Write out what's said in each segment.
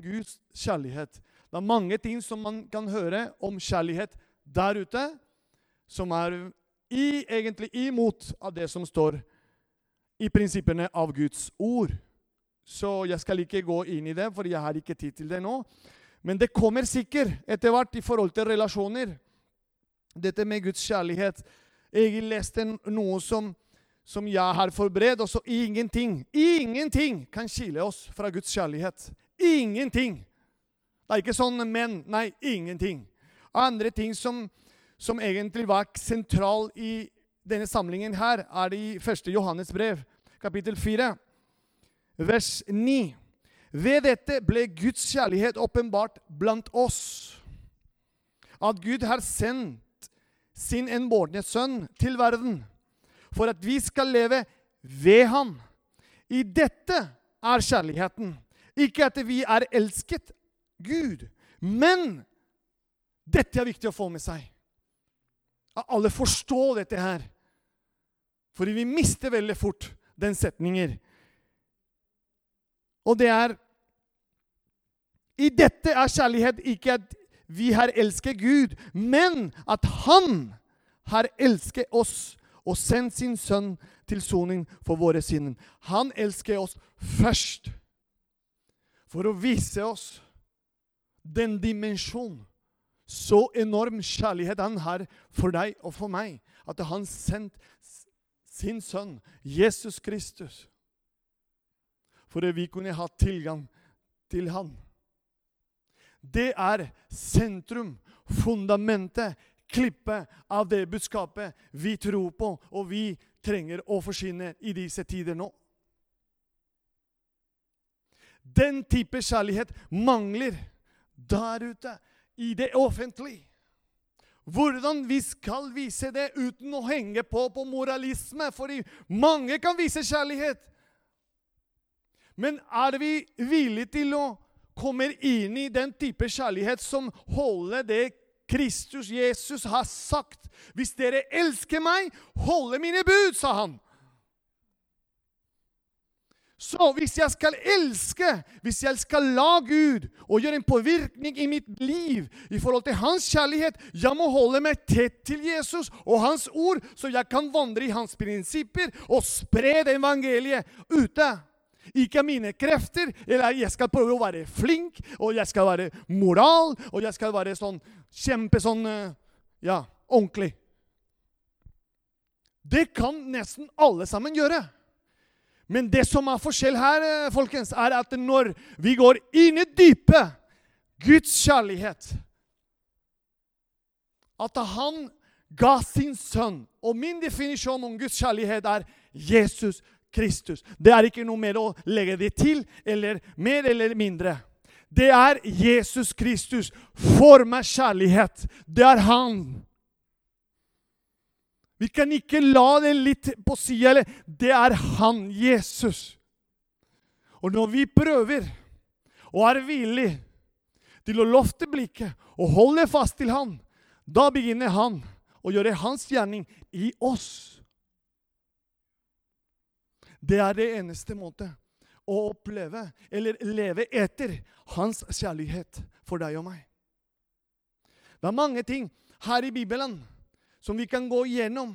Guds kjærlighet. Det er mange ting som man kan høre om kjærlighet der ute, som er i, egentlig imot av det som står i prinsippene av Guds ord. Så jeg skal ikke gå inn i det, for jeg har ikke tid til det nå. Men det kommer sikkert etter hvert i forhold til relasjoner. Dette med Guds kjærlighet. Jeg leste noe som, som jeg har forberedt, og så ingenting, ingenting kan skille oss fra Guds kjærlighet. Ingenting. Det er ikke sånn men. Nei, ingenting. Andre ting som, som egentlig var sentral i denne samlingen her, er det i 1. Johannes brev, kapittel 4, vers 9. Ved dette ble Guds kjærlighet åpenbart blant oss. At Gud har sendt sin enbårne sønn til verden for at vi skal leve ved ham. I dette er kjærligheten. Ikke at vi er elsket Gud. Men dette er viktig å få med seg. At alle forstår dette her. For vi mister veldig fort den setninger. Og det er I dette er kjærlighet ikke at vi har elsket Gud, men at Han har elsket oss og sendt sin sønn til soning for våre synder. Han elsker oss først for å vise oss den dimensjonen. så enorm kjærlighet han har for deg og for meg, at han sendt sin sønn, Jesus Kristus, for at vi kunne ha tilgang til han. Det er sentrum, fundamentet, klippet av det budskapet vi tror på, og vi trenger å forsyne i disse tider nå. Den type kjærlighet mangler der ute i det offentlige. Hvordan vi skal vise det uten å henge på på moralisme, fordi mange kan vise kjærlighet. Men er vi villige til å komme inn i den type kjærlighet som holder det Kristus Jesus har sagt? Hvis dere elsker meg, holde mine bud, sa han. Så hvis jeg skal elske, hvis jeg skal la Gud og gjøre en påvirkning i mitt liv i forhold til hans kjærlighet, jeg må holde meg tett til Jesus og hans ord, så jeg kan vandre i hans prinsipper og spre det evangeliet ute. Ikke mine krefter, eller jeg skal prøve å være flink, og jeg skal være moral, og jeg skal være sånn kjempe sånn Ja, ordentlig. Det kan nesten alle sammen gjøre. Men det som er forskjell her, eh, folkens, er at når vi går inn i dypet, Guds kjærlighet At han ga sin sønn. Og min definisjon om Guds kjærlighet er Jesus Kristus. Det er ikke noe mer å legge det til, eller mer eller mindre. Det er Jesus Kristus. For meg kjærlighet. Det er han. Vi kan ikke la det litt på sida. Det er han, Jesus. Og når vi prøver og er villige til å lofte blikket og holde fast til han, da begynner han å gjøre hans gjerning i oss. Det er det eneste måte å oppleve eller leve etter hans kjærlighet for deg og meg. Det er mange ting her i Bibelen som vi kan gå igjennom.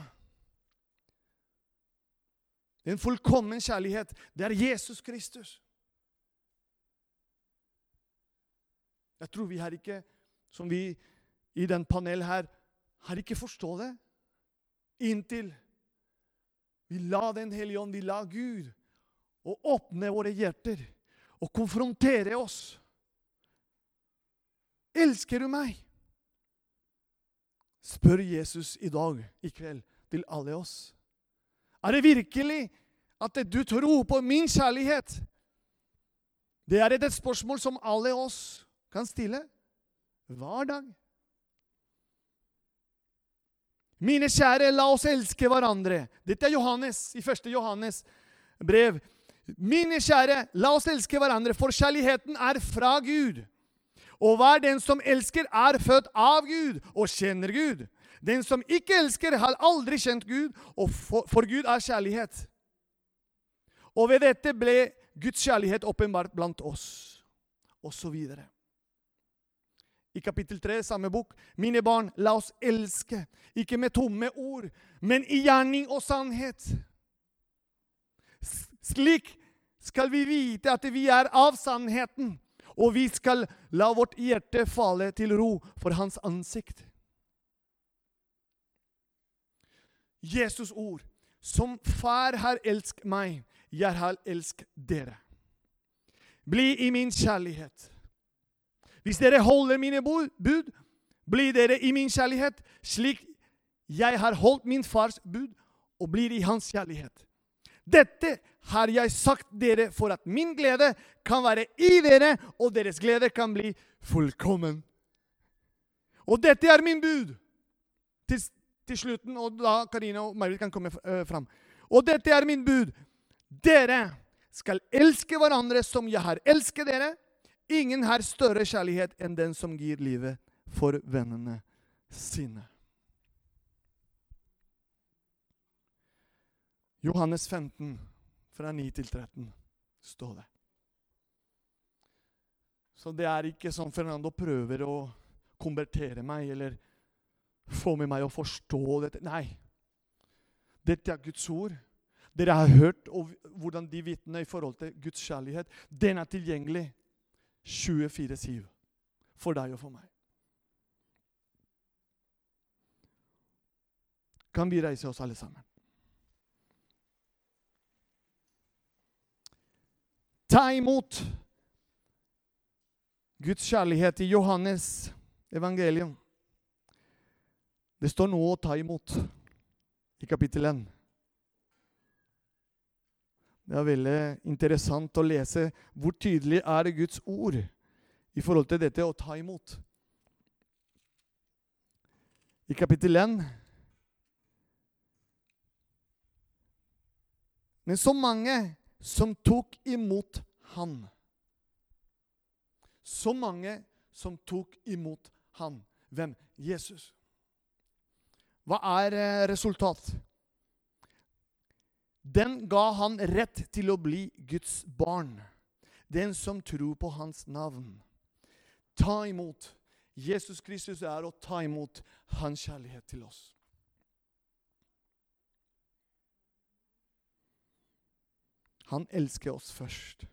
En fullkommen kjærlighet, det er Jesus Kristus. Jeg tror vi her ikke, som vi i den panel her, har ikke forstått det. Inntil vi la Den hellige ånd, vi la Gud, og åpne våre hjerter og konfrontere oss. Elsker du meg? Spør Jesus i dag, i kveld, til alle oss. Er det virkelig at du tror på min kjærlighet? Det er et spørsmål som alle oss kan stille hver dag. Mine kjære, la oss elske hverandre. Dette er Johannes i første Johannes brev. Mine kjære, la oss elske hverandre, for kjærligheten er fra Gud. Og hver den som elsker, er født av Gud og kjenner Gud. Den som ikke elsker, har aldri kjent Gud, for Gud er kjærlighet. Og ved dette ble Guds kjærlighet åpenbart blant oss. osv. I kapittel 3, samme bok. Mine barn, la oss elske, ikke med tomme ord, men i gjerning og sannhet. Slik skal vi vite at vi er av sannheten, og vi skal la vårt hjerte falle til ro for hans ansikt. Jesus ord. Som far har elsket meg, jeg har elsket dere. Bli i min kjærlighet. Hvis dere holder mine bud, blir dere i min kjærlighet, slik jeg har holdt min fars bud og blir i hans kjærlighet. Dette har jeg sagt dere for at min glede kan være i dere, og deres glede kan bli fullkommen. Og dette er min bud. Til, til slutten, og da Karina og Marit kan komme uh, fram. Og dette er min bud. Dere skal elske hverandre som jeg har elsket dere. Ingen har større kjærlighet enn den som gir livet for vennene sine. Johannes 15, fra 9 til 13, står det. Så det er ikke som Fernando prøver å konvertere meg eller få med meg å forstå dette. Nei. Dette er Guds ord. Dere har hørt hvordan de vitner i forhold til Guds kjærlighet. Den er tilgjengelig 24-7 for deg og for meg. Kan vi reise oss alle sammen? Ta imot Guds kjærlighet i Johannes evangelium. Det står noe å ta imot i kapittel 1. Det er veldig interessant å lese hvor tydelig er Guds ord i forhold til dette å ta imot. I kapittel 1 Men så mange som tok imot Han. Så mange som tok imot Han. Hvem? Jesus. Hva er eh, resultat? Den ga han rett til å bli Guds barn. Den som tror på hans navn. Ta imot. Jesus Kristus er å ta imot hans kjærlighet til oss. Han elsker oss først.